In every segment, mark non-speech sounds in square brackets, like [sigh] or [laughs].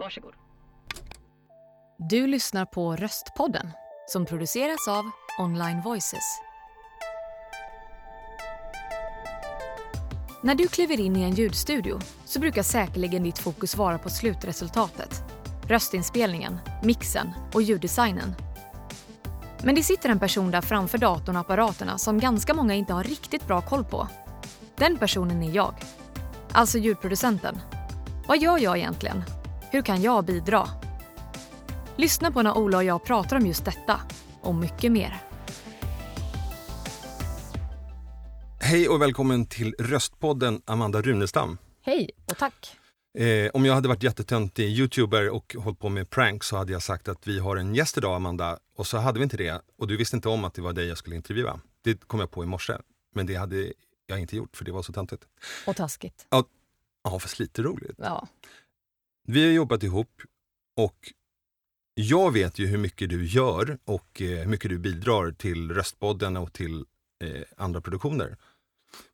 Varsågod. Du lyssnar på Röstpodden som produceras av Online Voices. När du kliver in i en ljudstudio så brukar säkerligen ditt fokus vara på slutresultatet. Röstinspelningen, mixen och ljuddesignen. Men det sitter en person där framför datorn och apparaterna som ganska många inte har riktigt bra koll på. Den personen är jag. Alltså ljudproducenten. Vad gör jag egentligen? Hur kan jag bidra? Lyssna på när Ola och jag pratar om just detta och mycket mer. Hej och välkommen till Röstpodden Amanda Runestam. Hej och tack. Eh, om jag hade varit jättetöntig youtuber och hållit på med pranks så hade jag sagt att vi har en gäst idag Amanda och så hade vi inte det och du visste inte om att det var dig jag skulle intervjua. Det kom jag på i morse men det hade jag inte gjort för det var så töntigt. Och taskigt. Ja, ja fast lite roligt. Ja. Vi har jobbat ihop och jag vet ju hur mycket du gör och eh, hur mycket du bidrar till Röstpodden och till eh, andra produktioner.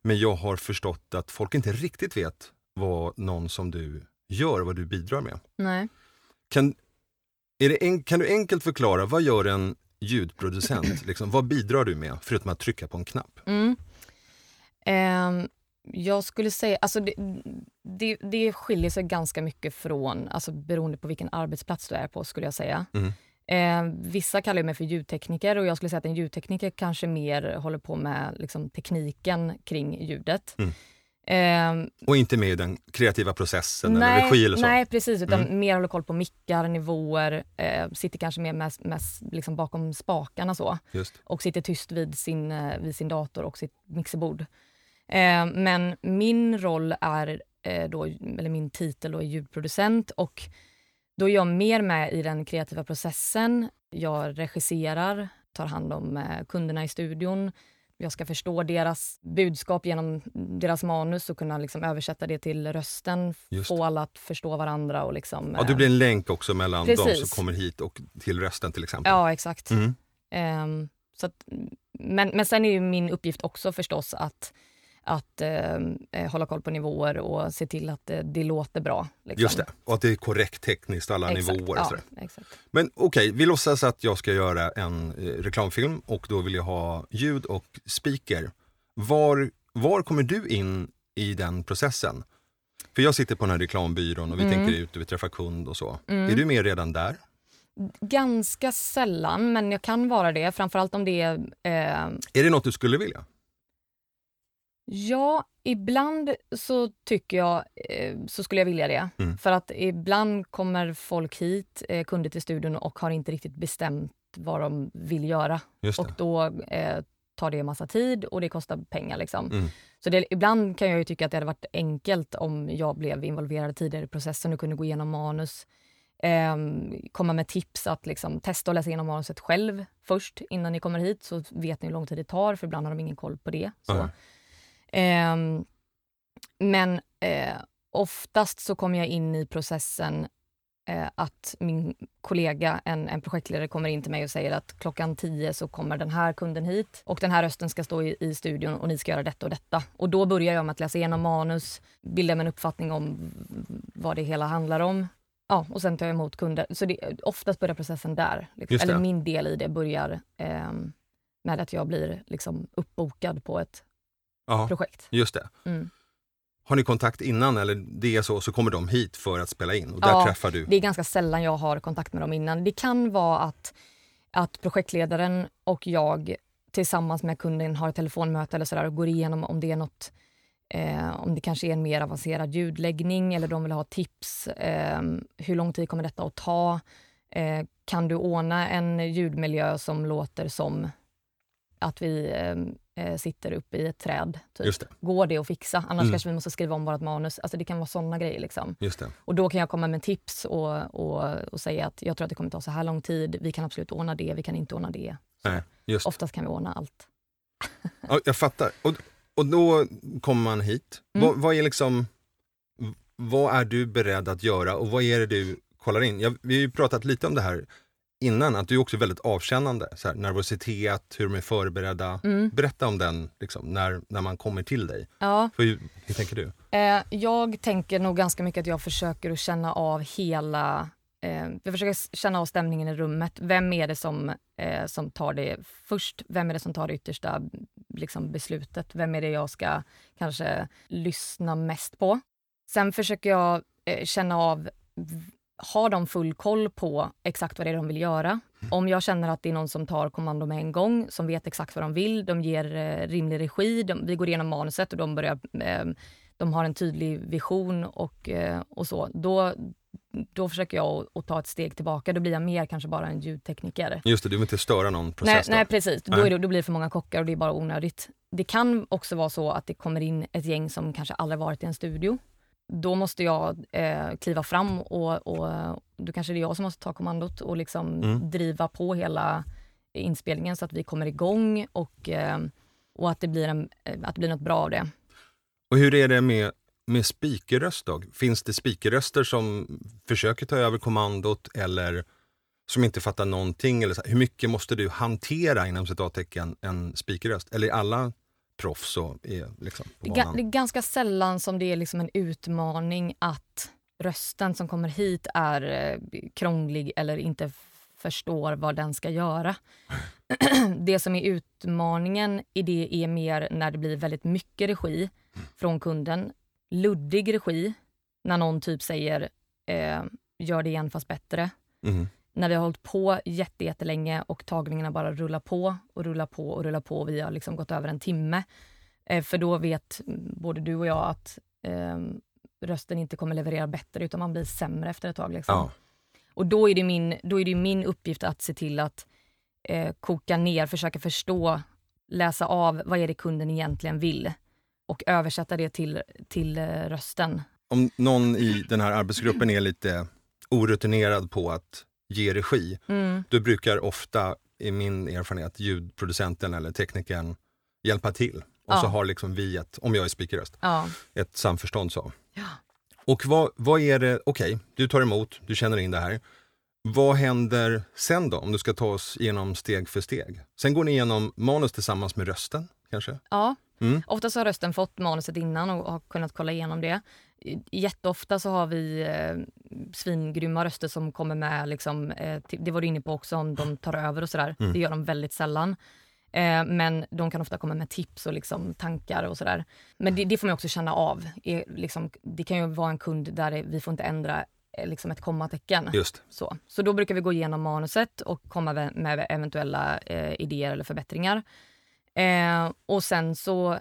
Men jag har förstått att folk inte riktigt vet vad någon som du gör, vad du bidrar med. Nej. Kan, är det en, kan du enkelt förklara, vad gör en ljudproducent? liksom, vad bidrar du med, förutom att trycka på en knapp? Mm. Ehm, jag skulle säga, alltså det, det, det skiljer sig ganska mycket från, alltså beroende på vilken arbetsplats du är på skulle jag säga. Mm. Eh, vissa kallar mig för ljudtekniker och jag skulle säga att en ljudtekniker kanske mer håller på med liksom, tekniken kring ljudet. Mm. Eh, Och inte med i den kreativa processen nej, eller regi eller så? Nej, precis. Utan Mm. mer håller koll på mickar, nivåer, eh, sitter kanske mer med, med, liksom bakom spakarna så. Just. Och sitter tyst vid sin, eh, vid sin dator och sitt mixerbord. Eh, men min roll är, eh, då, eller min titel då är ljudproducent och då är jag mer med i den kreativa processen. Jag regisserar, tar hand om eh, kunderna i studion. Jag ska förstå deras budskap genom deras manus och kunna liksom översätta det till rösten. Just. Få alla att förstå varandra. Och liksom, Ja, du blir en länk också mellan de Precis. som kommer hit och till rösten till exempel? Ja, exakt. Mm. Ehm, så att, men, men sen är ju min uppgift också förstås att, att ehm, eh, hålla koll på nivåer och se till att det, det låter bra. Liksom. Just det, och att det är korrekt tekniskt alla Exakt, nivåer. Ja, exakt. Men okej, vi låtsas att jag ska göra en eh, reklamfilm och då vill jag ha ljud och speaker. Var, var kommer du in i den processen? För jag sitter på den här reklambyrån och vi Mm. tänker ut och vi träffar kund och så. Mm. Är du med redan där? Ganska sällan, men jag kan vara det. Framförallt om det är... Eh, Är det något du skulle vilja? Ja, ibland så tycker jag eh, så skulle jag vilja det. Mm. För att ibland kommer folk hit, eh, kunder till studion och har inte riktigt bestämt vad de vill göra. Och då eh, tar det en massa tid och det kostar pengar. Liksom. Mm. Så det, ibland kan jag ju tycka att det hade varit enkelt om jag blev involverad tidigare i processen och kunde gå igenom manus. ehm, komma med tips att liksom, testa att läsa igenom manuset själv först innan ni kommer hit så vet ni hur lång tid det tar för ibland har de ingen koll på det. Så. Nej. Ehm, men eh, oftast så kommer jag in i processen eh, att min kollega, en, en projektledare, kommer in till mig och säger att klockan 10 så kommer den här kunden hit och den här rösten ska stå i, i studion och ni ska göra detta och detta. Och då börjar jag med att läsa igenom manus, bilda mig en uppfattning om vad det hela handlar om. Ja, och sen tar jag emot kunder. Så det, oftast börjar processen där. Liksom. Eller min del i det börjar ehm, med att jag blir liksom uppbokad på ett Ja, projekt. just det. Mm. Har ni kontakt innan eller det är så, så kommer de hit för att spela in och där Ja, träffar du? Det är ganska sällan jag har kontakt med dem innan. Det kan vara att, att projektledaren och jag tillsammans med kunden har ett telefonmöte eller sådär och går igenom om det är något eh, om det kanske är en mer avancerad ljudläggning eller de vill ha tips. Eh, hur lång tid kommer detta att ta? Eh, kan du ordna en ljudmiljö som låter som att vi eh, eh, sitter uppe i ett träd? Typ. Det. Går det att fixa? Annars Mm. kanske vi måste skriva om vårt manus. Alltså det kan vara såna grejer. Liksom. Och då kan jag komma med tips och, och, och säga att jag tror att det kommer ta så här lång tid. Vi kan absolut ordna det, vi kan inte ordna det. Nej, just det. Oftast kan vi ordna allt. Ja, jag fattar. Och, och då kommer man hit. Mm. Vad, vad är liksom, vad är du beredd att göra och vad är det du kollar in? Jag, vi har ju pratat lite om det här innan att du är också väldigt avkännande. Så här, nervositet, hur de är förberedda. Mm. Berätta om den liksom, när, när man kommer till dig. Ja, Hur, hur tänker du? eh, jag tänker nog ganska mycket att jag försöker att känna av hela... Eh, jag försöker känna av stämningen i rummet. Vem är det som, eh, som tar det först? Vem är det som tar det yttersta liksom, beslutet? Vem är det jag ska kanske lyssna mest på? Sen försöker jag eh, känna av, har de full koll på exakt vad det är de vill göra? Om jag känner att det är någon som tar kommando med en gång, som vet exakt vad de vill, de ger eh, rimlig regi, de, vi går igenom manuset och de börjar eh, de har en tydlig vision och, eh, och så, då, då försöker jag att, ta ett steg tillbaka. Då blir jag mer kanske bara en ljudtekniker. Just det, du vill inte störa någon Nej, process. nej då. precis. Då, Nej. är det, då blir det för många kockar och det är bara onödigt. Det kan också vara så att det kommer in ett gäng som kanske aldrig varit i en studio. Då måste jag eh, kliva fram och, och då kanske det är jag som måste ta kommandot och liksom Mm. driva på hela inspelningen så att vi kommer igång och, eh, och att, det blir en, eh, att det blir något bra av det. Och hur är det med, med speakerröst då? Finns det speakerröster som försöker ta över kommandot eller som inte fattar någonting? Eller så, hur mycket måste du hantera inom citattecken en speakerröst? Eller alla proffs och är liksom på Det är, ga- banan? det är ganska sällan som det är liksom en utmaning att rösten som kommer hit är eh, krånglig eller inte förstår vad den ska göra. [clears throat] det som är utmaningen i det är mer när det blir väldigt mycket regi från kunden. Luddig regi, när någon typ säger eh, gör det igen fast bättre Mhm. När vi har hållit på jätte, jättelänge och tagningarna bara rullar på och rullar på och rullar på. Vi har liksom gått över en timme. Eh, för då vet både du och jag att eh, rösten inte kommer leverera bättre utan man blir sämre efter ett tag. Liksom. Ja. Och då är, det min, då är det min uppgift att se till att eh, koka ner, försöka förstå, läsa av vad är det kunden egentligen vill och översätta det till, till eh, rösten. Om någon i den här arbetsgruppen är lite orutinerad på att ge regi, Mm. då brukar ofta, i min erfarenhet, ljudproducenten eller teknikern hjälpa till. Och Ja. så har liksom vi ett, om jag är speakerröst, Ja. ett samförstånd så. Ja. Och vad, vad är det, okej, du tar emot, du känner in det här. Vad händer sen då, om du ska ta oss igenom steg för steg? Sen går ni igenom manus tillsammans med rösten, kanske? Ja, Mm. Oftast har rösten fått manuset innan och har kunnat kolla igenom det. Jätteofta så har vi eh, svingrymma röster som kommer med, liksom, eh, det var du inne på också, om de tar över och sådär. Mm. Det gör de väldigt sällan. Eh, men de kan ofta komma med tips och liksom, tankar och sådär. Men det, det får man också känna av. Är, liksom, det kan ju vara en kund där vi får inte ändra eh, liksom ett kommatecken. Just. Så. så då brukar vi gå igenom manuset och komma med eventuella eh, idéer eller förbättringar. Eh, och sen så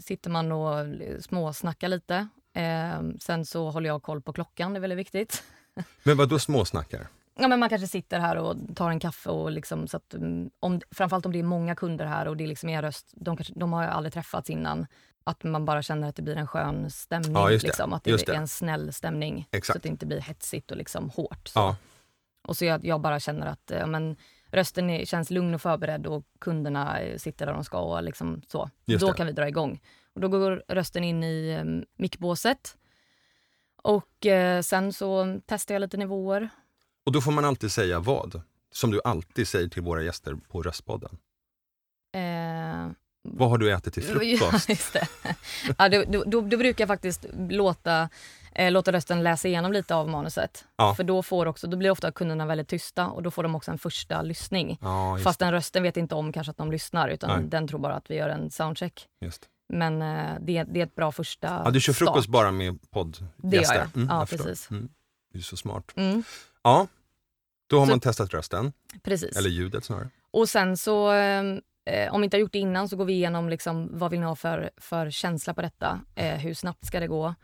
sitter man och småsnackar lite. Eh, sen så håller jag koll på klockan, det är väldigt viktigt. [laughs] Men vad då småsnackar? Ja, men man kanske sitter här och tar en kaffe och liksom så att, mm, om, framförallt om det är många kunder här och det är liksom er röst, de, kanske, de har aldrig träffats innan. Att man bara känner att det blir en skön stämning. Ja, det. Liksom, att det Just är det. en snäll stämning. Exakt. Så att det inte blir hetsigt och liksom hårt. Så. Ja, Och så jag, jag bara känner att ja, men, rösten är, känns lugn och förberedd och kunderna eh, sitter där de ska och liksom så. Just Då det. kan vi dra igång. Och då går rösten in i um, mickbåset. Och eh, sen så testar jag lite nivåer. och då får man alltid säga vad? Som du alltid säger till våra gäster på Röstpodden. Eh, Vad har du ätit till Ja, frukost? [laughs] just det. Ja, då, då, då, då brukar jag faktiskt låta, eh, låta rösten läsa igenom lite av manuset. Ja. För då, får också, då blir ofta kunderna väldigt tysta och då får de också en första lyssning. Ja, Fast den rösten vet inte om kanske att de lyssnar utan Nej. den tror bara att vi gör en soundcheck. just. Men eh, det, det är ett bra första Ja, du kör frukost start. bara med poddgäster? Det. Mm, Ja, precis. Mm. Du är så smart. Mm, Ja, då har Så- man testat rösten, precis. eller ljudet snarare. Och sen så, eh, om vi inte har gjort det innan, så går vi igenom liksom, vad vill ni ha för, för känsla på detta? Eh, hur snabbt ska det gå?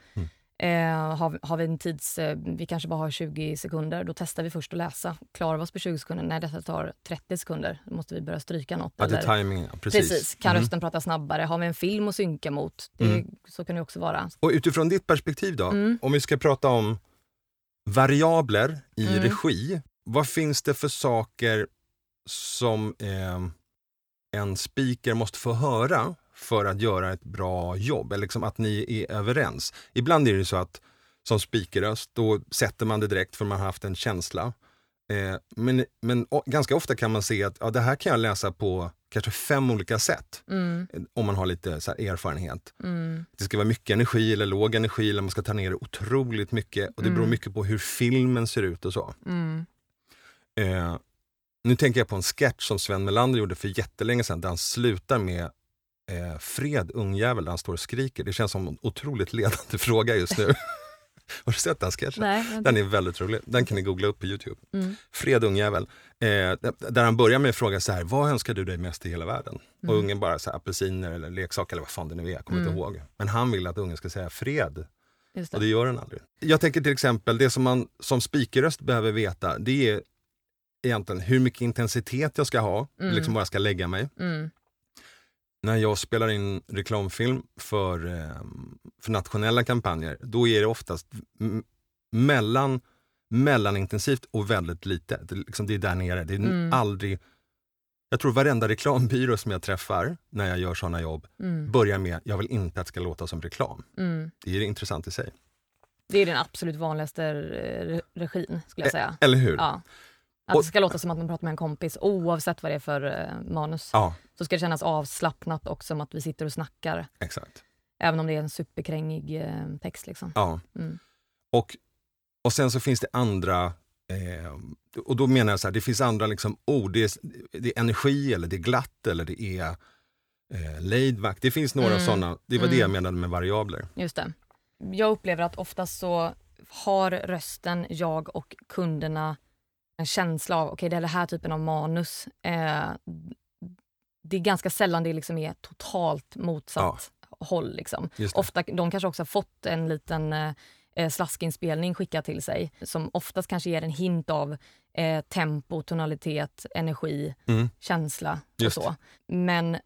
Eh, har, har vi en tids, eh, vi kanske bara har 20 sekunder, då testar vi först att läsa. Klarar vi oss på 20 sekunder? Nej, detta tar 30 sekunder. Då måste vi börja stryka något. Att eller- ja. precis. Precis. Kan Mm. rösten prata snabbare? Har vi en film att synka mot? Det, Mm. Så kan det också vara. Och utifrån ditt perspektiv då, Mm. om vi ska prata om variabler i Mm. regi, vad finns det för saker som eh, en speaker måste få höra för att göra ett bra jobb? Eller liksom att ni är överens. Ibland är det så att som speakerröst, då sätter man det direkt för man har haft en känsla. Eh, men men o- ganska ofta kan man se att ja, det här kan jag läsa på kanske fem olika sätt. Mm, Om man har lite så erfarenhet. mm, Det ska vara mycket energi eller låg energi eller man ska ta ner det otroligt mycket. Och det beror Mm. mycket på hur filmen ser ut och så. mm, Eh, nu tänker jag på en sketch som Sven Melander gjorde för jättelänge sedan där han slutar med eh, Fred ungjävel där han står och skriker. Det känns som en otroligt ledande [laughs] fråga just nu. [laughs] Har du sett den sketchen? Nej. Den är väldigt rolig. Den kan ni googla upp på Youtube. Mm. Fred ungjävel. Eh, där- han börjar med att fråga så här, vad önskar du dig mest i hela världen? Och Mm. ungen bara så här, apelsiner eller leksaker eller vad fan det nu är, jag kommer Mm. inte ihåg. Men han vill att ungen ska säga fred Just och det. det gör den aldrig. Jag tänker till exempel, det som man som speakerröst behöver veta, det är egentligen hur mycket intensitet jag ska ha, Mm. liksom var jag ska lägga mig. Mm, När jag spelar in reklamfilm för, eh, för nationella kampanjer, då är det oftast mellan, mellanintensivt och väldigt lite. Det, liksom, det är där nere. Det är Mm. aldrig... Jag tror varenda reklambyrå som jag träffar när jag gör sådana jobb mm, börjar med, jag vill inte att det ska låta som reklam. mm. Det är intressant i sig. Det är den absolut vanligaste eh, re- regin skulle jag säga. Eller hur? Ja. Att det ska låta som att man pratar med en kompis oavsett vad det är för eh, manus. ja Så ska det kännas avslappnat och som att vi sitter och snackar. exakt. Även om det är en superkrängig eh, text. Liksom. Ja. Mm. Och, och sen så finns det andra, eh, och då menar jag så här, det finns andra liksom ord. Det är, det är energi eller det är glatt eller det är eh, laid back. Det finns några Mm. sådana, det var det Mm. jag menade med variabler. Just det. Jag upplever att oftast så har rösten, jag och kunderna en känsla av okej det är den här typen av manus. Eh, det är ganska sällan det liksom är totalt motsatt håll. Liksom. Just. Ofta, de kanske också har fått en liten eh, eh, slaskinspelning skickad till sig som oftast kanske ger en hint av eh, tempo, tonalitet, energi, Mm. känsla Just. och så. Men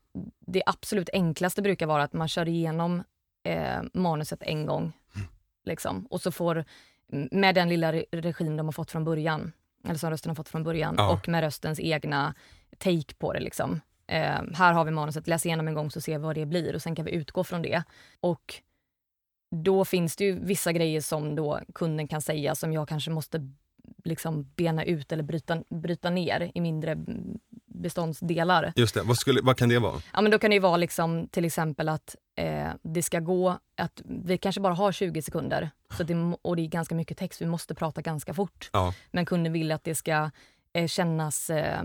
det absolut enklaste brukar vara att man kör igenom eh, manuset en gång. Mm. Liksom, och så får, med den lilla re- regin de har fått från början, eller som rösten har fått från början, Ja. och med röstens egna take på det. Liksom. Eh, här har vi manuset, läs igenom en gång så ser vi vad det blir och sen kan vi utgå från det. Och då finns det ju vissa grejer som då kunden kan säga som jag kanske måste liksom bena ut eller bryta, bryta ner i mindre beståndsdelar. Just det, vad, skulle, vad kan det vara? Ja, men då kan det ju vara liksom, till exempel att eh, det ska gå, att vi kanske bara har 20 sekunder så det, och det är ganska mycket text, vi måste prata ganska fort. Ja. Men kunden vill att det ska eh, kännas eh,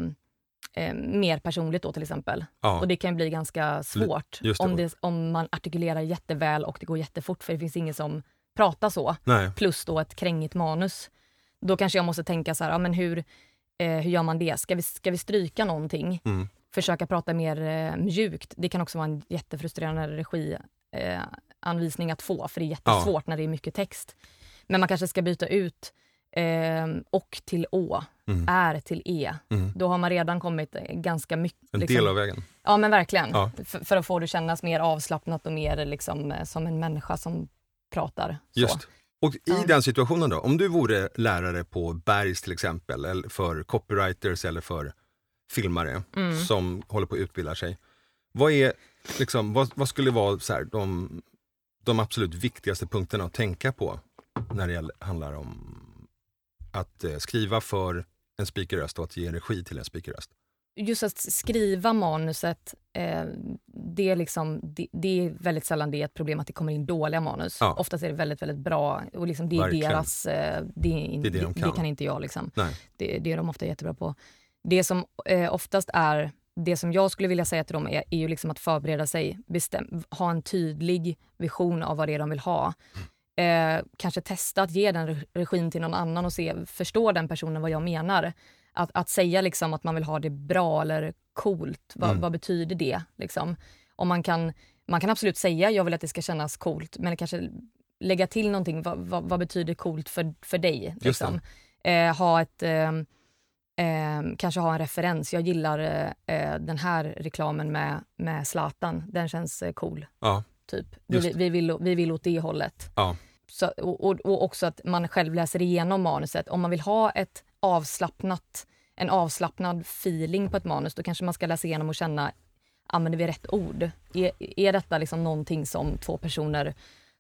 eh, mer personligt då till exempel. Ja. Och det kan bli ganska svårt det. om, det, om man artikulerar jätteväl och det går jättefort för det finns ingen som pratar så. Nej, Plus då ett krängigt manus. Då kanske jag måste tänka så här, ja, men hur, eh, hur gör man det? Ska vi, ska vi stryka någonting? Mm. Försöka prata mer eh, mjukt. Det kan också vara en jättefrustrerande regianvisning eh, att få, för det är jättesvårt när det är mycket text. Men man kanske ska byta ut eh, och till å, Mm. är till e. Mm. Då har man redan kommit eh, ganska mycket. en liksom- del av vägen. Ja men verkligen. Ja. För, att få det kännas mer avslappnat och mer liksom, eh, som en människa som pratar. Så. Och i Ja. den situationen då, om du vore lärare på Bergs till exempel, eller för copywriters eller för filmare Mm. som håller på att utbilda sig. Vad, är, liksom, vad, vad skulle vara så här, de, de absolut viktigaste punkterna att tänka på när det handlar om att eh, skriva för en speakerröst och att ge energi till en speakerröst? Just att skriva manuset, eh, det, är liksom, det, det är väldigt sällan det är ett problem att det kommer in dåliga manus. Ja. Oftast är det väldigt, väldigt bra och liksom det är Verkligen. deras... Eh, det, är in, Det är det de det, kan. kan inte jag. Liksom. Det, det är de ofta jättebra på. Det som eh, oftast är, det som jag skulle vilja säga till dem är, är ju liksom att förbereda sig, bestäm, ha en tydlig vision av vad det är de vill ha. Eh, kanske testa att ge den re- regin till någon annan och se, förstår den personen vad jag menar? Att, att säga liksom att man vill ha det bra eller coolt, vad, Mm. vad betyder det? Liksom? Om man, kan, man kan absolut säga jag vill att det ska kännas coolt men kanske lägga till någonting, vad, vad, vad betyder coolt för, för dig? Liksom? Eh, ha ett, ehm, ehm, kanske ha en referens. Jag gillar eh, eh, den här reklamen med, med Zlatan, den känns eh, cool. Ja, Typ. Vi, vi, vill, vi vill åt det hållet. ja, Så, och, och, och också att man själv läser igenom manuset. Om man vill ha ett avslappnat, en avslappnad feeling på ett manus, då kanske man ska läsa igenom och känna, använder vi rätt ord? Är, är detta liksom någonting som två personer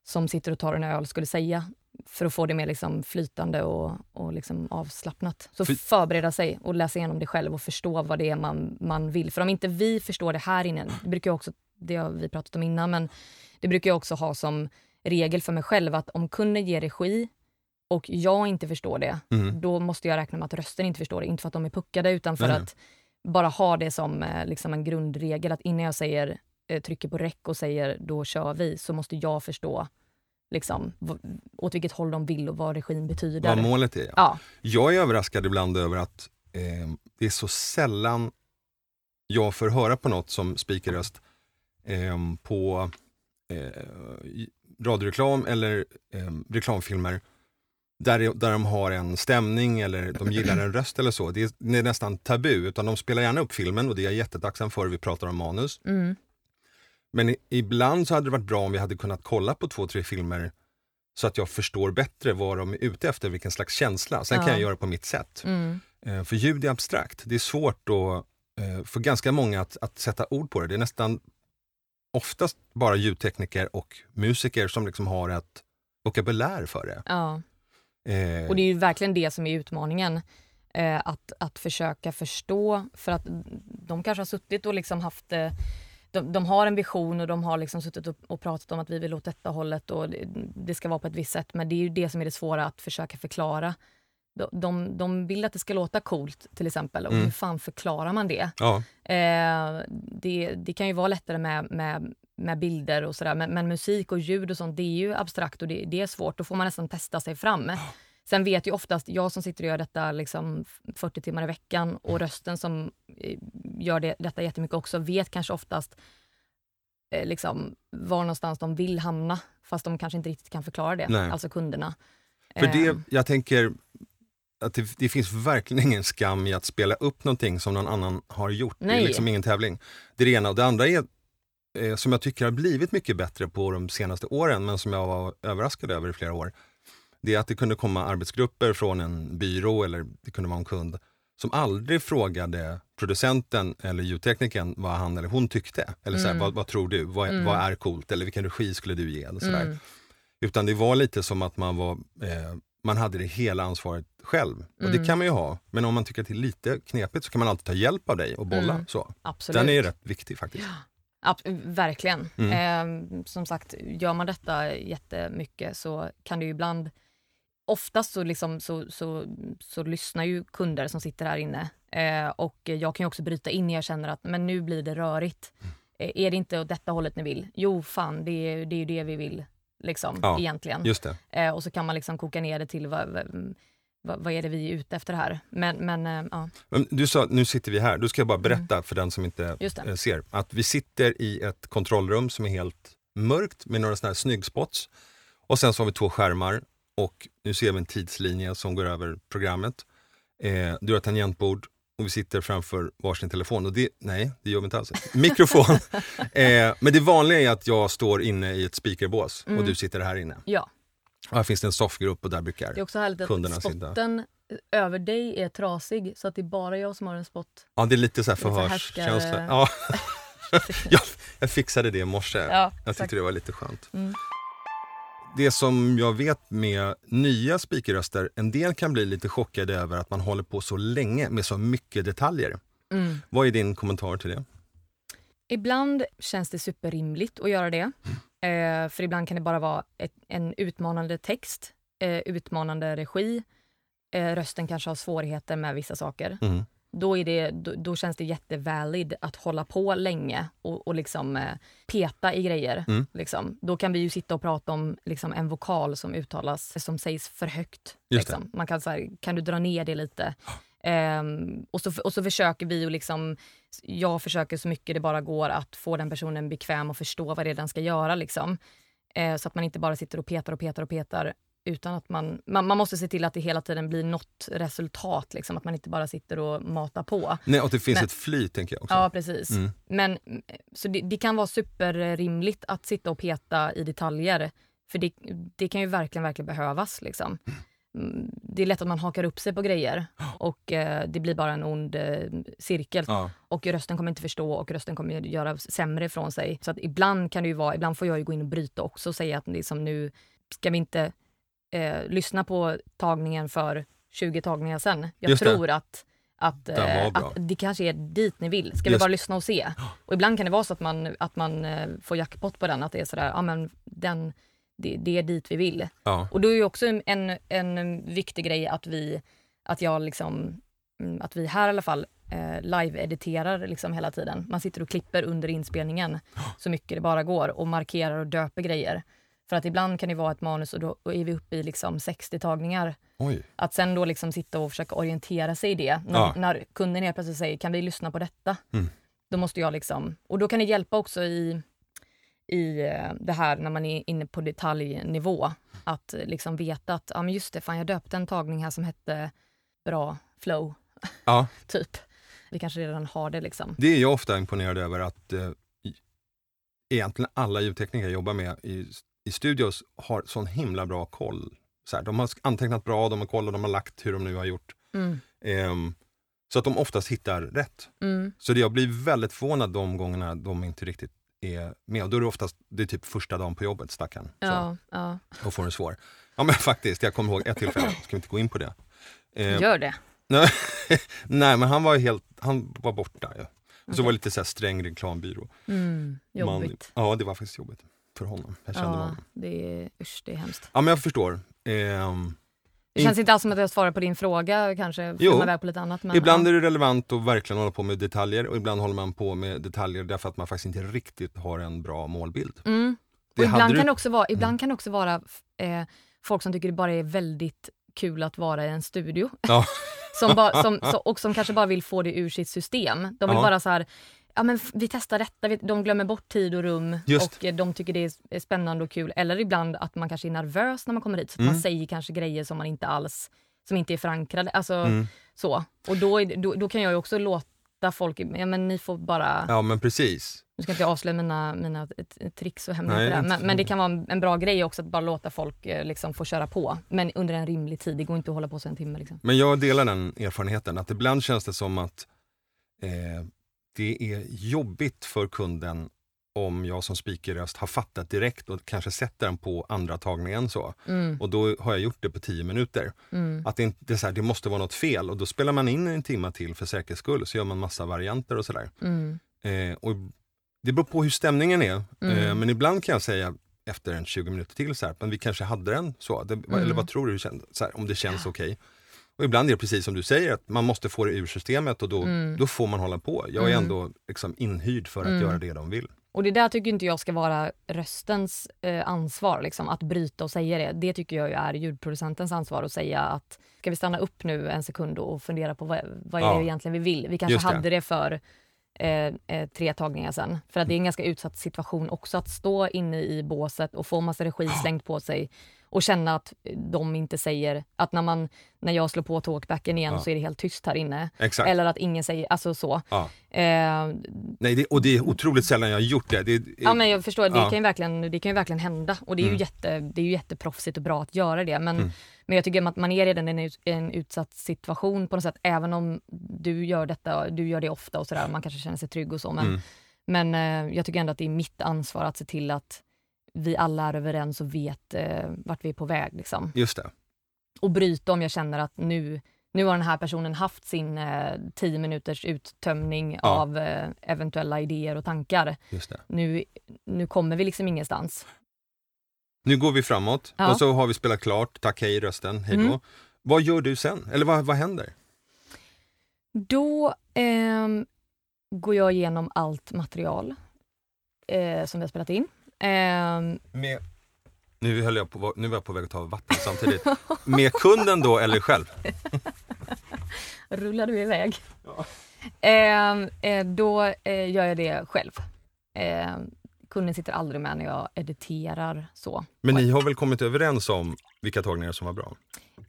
som sitter och tar en öl skulle säga? för att få det mer liksom flytande och, och liksom avslappnat. Så För- förbereda sig och läsa igenom det själv och förstå vad det är man, man vill. För om inte vi förstår det här inne, det brukar jag också, det har vi pratat om innan, men det brukar jag också ha som regel för mig själv att om kunden ger regi och jag inte förstår det, Mm. då måste jag räkna med att rösten inte förstår det. Inte för att de är puckade utan för nej. att bara ha det som eh, liksom en grundregel att innan jag säger eh, trycker på räck och säger då kör vi så måste jag förstå liksom, åt vilket håll de vill och vad regin betyder. Vad målet är. Ja. Ja, Jag är överraskad ibland över att eh, det är så sällan jag får höra på något som speakerröst eh, på eh, radioreklam eller eh, reklamfilmer där, där de har en stämning eller de gillar en röst eller så. Det är, det är nästan tabu, utan de spelar gärna upp filmen och det är jag jättetacksam för. Vi pratar om manus. mm, Men i, ibland så hade det varit bra om vi hade kunnat kolla på två, tre filmer så att jag förstår bättre vad de är ute efter, vilken slags känsla. Sen kan Ja. jag göra på mitt sätt. mm, Eh, för ljud är abstrakt. Det är svårt då, eh, för ganska många att, att sätta ord på det. Det är nästan oftast bara ljudtekniker och musiker som liksom har ett vokabulär för det. ja. Eh, Och det är ju verkligen det som är utmaningen. Eh, att, att försöka förstå, för att de kanske har suttit och liksom haft eh, de, de har en vision och de har liksom suttit och, och pratat om att vi vill åt detta hållet och det, det ska vara på ett visst sätt. Men det är ju det som är det svåra, att försöka förklara. De, de, vill att det ska låta coolt till exempel och Mm. hur fan förklarar man det? ja, Eh, det, det kan ju vara lättare med, med, med bilder och sådär men, men musik och ljud och sånt det är ju abstrakt och det, det är svårt. Då får man nästan testa sig fram. Sen vet ju oftast jag som sitter och gör detta liksom 40 timmar i veckan och rösten som eh, gör det, detta jättemycket också vet kanske oftast eh, liksom, var någonstans de vill hamna fast de kanske inte riktigt kan förklara det, Nej. alltså kunderna. för det, Eh, jag tänker att det, det finns verkligen ingen skam i att spela upp någonting som någon annan har gjort. Det är Nej. liksom ingen tävling. Det är det ena. Och det andra är, eh, som jag tycker har blivit mycket bättre på de senaste åren, men som jag var överraskad över i flera år. Det är att det kunde komma arbetsgrupper från en byrå eller det kunde vara en kund som aldrig frågade producenten eller ljudteknikern vad han eller hon tyckte. Eller så här, Mm. vad, vad tror du? Vad, Mm. vad är coolt? Eller vilken regi skulle du ge? Eller så mm, Utan det var lite som att man var eh, man hade det hela ansvaret själv. Och det Mm. kan man ju ha. Men om man tycker att det är lite knepigt så kan man alltid ta hjälp av dig och bolla. Mm. Så. absolut. Den är ju rätt viktig faktiskt. Ab- verkligen. Mm. Eh, som sagt, gör man detta jättemycket så kan det ju ibland... Oftast så, liksom, så, så, så lyssnar ju kunder som sitter här inne. Eh, och jag kan ju också bryta in när jag känner att men nu blir det rörigt. Eh, är det inte åt detta hållet ni vill? Jo, fan, det är, det är ju det vi vill. Liksom, Ja, egentligen. Just. Eh, och så kan man liksom koka ner det till vad, vad, vad, är det vi är ute efter här. Men, men eh, ja, du sa nu sitter vi här. Du ska jag bara berätta för den som inte Mm. eh, ser. Att vi sitter i ett kontrollrum som är helt mörkt med några sådana här snyggspots. Och sen så har vi två skärmar och nu ser vi en tidslinje som går över programmet. Eh, du har tangentbord och vi sitter framför varsin telefon. Och det, nej, det gör vi inte alls. Mikrofon. [laughs] eh, men det vanliga är att jag står inne i ett speakerbås och Mm. du sitter här inne. Ja, Och här finns det en soffgrupp och där brukar... det är också härligt kunderna att sitta. spotten över dig är trasig så att det är bara jag som har en spot. Ja, det är lite så här förhörskänsla. Ja, [laughs] [laughs] jag, jag fixade det i morse. Ja, Jag tyckte det var lite skönt. Mm. Det som jag vet med nya speakerröster, en del kan bli lite chockade över att man håller på så länge med så mycket detaljer. Mm. Vad är din kommentar till det? Ibland känns det superrimligt att göra det. Eh, för ibland kan det bara vara ett, en utmanande text, eh, utmanande regi. Eh, rösten kanske har svårigheter med vissa saker. Mm. Då, är det, då, då känns det jättevalid att hålla på länge och, och liksom, eh, peta i grejer. Mm. Liksom. Då kan vi ju sitta och prata om liksom, en vokal som uttalas, som sägs för högt. Liksom. Man kan säga, kan du dra ner det lite? [gasps] Ehm, och, så, och så försöker vi och liksom, jag försöker så mycket det bara går att få den personen bekväm och förstå vad det är den ska göra. Liksom. Eh, så att man inte bara sitter och petar och petar och petar utan att man, man, man måste se till att det hela tiden blir något resultat. Liksom, att man inte bara sitter och matar på. Nej, och det finns Men- ett flyt tänker jag också. Ja, precis. Mm. Men, mm, så det, det kan vara superrimligt att sitta och peta i detaljer. För det, det kan ju verkligen, verkligen behövas. Liksom. Mm, Det är lätt att man hakar upp sig på grejer [gasps] och eh, det blir bara en ond eh, cirkel. Ja. Och rösten kommer inte förstå och rösten kommer göra sämre ifrån sig. Så att ibland kan det ju vara, ibland får jag ju gå in och bryta också och säga att liksom nu ska vi inte eh, lyssna på tagningen för 20 tagningar sen. Jag Just det. tror att att, var eh, att det kanske är dit ni vill. Ska vi Just- bara lyssna och se? [gasps] Och ibland kan det vara så att man, att man eh, får jackpot på den, att det är sådär, ja men den, det, det är dit vi vill. Ja, Och då är ju också en, en viktig grej att vi, att jag liksom, mm, att vi här i alla fall eh, live-editerar liksom hela tiden. Man sitter och klipper under inspelningen [gasps] så mycket det bara går och markerar och döper grejer. För att ibland kan det vara ett manus och då är vi uppe i liksom 60 tagningar. oj. Att sen då liksom sitta och försöka orientera sig i det. När, Ja. när kunden helt plötsligt säger, kan vi lyssna på detta? Mm. Då måste jag liksom, och då kan det hjälpa också i, i eh, det här när man är inne på detaljnivå. Att eh, liksom veta att, ja men just det, fan jag döpte en tagning här som hette bra flow, Ja, [laughs] typ. Vi kanske redan har det liksom. det är jag ofta imponerad över att eh, egentligen alla ljudtekniker jag jobbar med i, i studios har sån himla bra koll. Så här, de har antecknat bra, de har kollat, de har lagt hur de nu har gjort. Mm. Ehm, så att de oftast hittar rätt. Mm. Så det, jag blir väldigt förvånad de gångerna de inte riktigt är med. Och då är det oftast det är typ första dagen på jobbet, stackarn. Så, Ja, ja. och får en svår. Ja men [laughs] faktiskt, jag kommer ihåg ett tillfälle, ska vi inte gå in på det? Ehm, Gör det. nej, [laughs] nej men han var helt, han var borta. Ja. Och så var det lite så här sträng reklambyrå. Mm. Jobbigt. Man, ja det var faktiskt jobbigt för honom. Jag kände Ja, honom. det är, usch, det är hemskt. Ja men jag förstår. Ehm, Det känns inte alls som att jag svarar på din fråga kanske, Jo. på lite annat. Men, ibland ja. är det relevant att verkligen hålla på med detaljer och ibland håller man på med detaljer därför att man faktiskt inte riktigt har en bra målbild. Mm. Det ibland, du- kan det också vara, ibland Mm. kan det också vara eh, folk som tycker det bara är väldigt kul att vara i en studio. Ja. [laughs] som ba, som, [laughs] så, och som kanske bara vill få det ur sitt system. De vill Ja. bara så här, ja men vi testar detta, de glömmer bort tid och rum Just. och eh, de tycker det är är spännande och kul. Eller ibland att man kanske är nervös när man kommer hit, så att Mm. man säger kanske grejer som man inte alls, som inte är förankrade. Alltså, Mm. så. Och då, är, då, då kan jag ju också låta folk, ja men ni får bara Ja men precis. nu ska inte jag avslöja mina, mina tricks och hemligheter, men, men det kan vara en, bra grej också att bara låta folk eh, liksom, få köra på. Men under en rimlig tid, det går inte att hålla på så en timme. Liksom. Men jag delar den erfarenheten att ibland känns det som att eh, det är jobbigt för kunden om jag som speakerröst har fattat direkt och kanske sätter den på andra tagningen så. Mm, Och då har jag gjort det på tio minuter. mm, Att det, inte, så här, det måste vara något fel och då spelar man in en timme till för säkerhets skull så gör man massa varianter och sådär. mm, Eh, och det beror på hur stämningen är. Mm. Eh, men ibland kan jag säga efter en 20 minuter till så här, men vi kanske hade den så. Det, Eller Mm. vad tror du, så här, om det känns okej. Och ibland är det precis som du säger, att man måste få det ur systemet och då, Mm. då får man hålla på. Jag är Mm. ändå liksom inhyrd för att Mm. göra det de vill. Och det där tycker inte jag ska vara röstens eh, ansvar, liksom, att bryta och säga det. Det tycker jag är ljudproducentens ansvar att säga att ska vi stanna upp nu en sekund och fundera på vad, vad är Ja. det egentligen vi vill? Vi kanske Just det. hade det för eh, eh, tre tagningar sen. För att det är en ganska utsatt situation också att stå inne i båset och få massa regi slängt på sig och känna att de inte säger att när, man, när jag slår på talkbacken igen Ja. så är det helt tyst här inne. Exakt. Eller att ingen säger, alltså så. Ja. Eh, Nej, det, och det är otroligt sällan jag har gjort det. det Ja men jag förstår, det, Ja. kan ju verkligen, det kan ju verkligen hända och det är, ju Mm. jätte, det är ju jätteproffsigt och bra att göra det. Men, Mm. men jag tycker att man är redan i en, en utsatt situation på något sätt, även om du gör detta, du gör det ofta och sådär, man kanske känner sig trygg och så. Men, Mm. men eh, jag tycker ändå att det är mitt ansvar att se till att vi alla är överens och vet eh, vart vi är på väg. Liksom. Just det. Och bryta om jag känner att nu, nu har den här personen haft sin eh, tio minuters uttömning Ja. av eh, eventuella idéer och tankar Just det. nu, nu kommer vi liksom ingenstans. Nu går vi framåt Ja. och så har vi spelat klart, tack hej rösten, hej då. Mm. Vad gör du sen? Eller vad, vad händer? Då ehm, går jag igenom allt material eh, som vi har spelat in. Ehm, Med, nu, höll jag på, nu var jag på väg att ta vatten samtidigt. Med kunden då eller själv? [laughs] rullar du iväg? Ja. Ehm, eh, då eh, gör jag det själv. Ehm, kunden sitter aldrig med när jag editerar så. Men ni har väl kommit överens om vilka tagningar som var bra?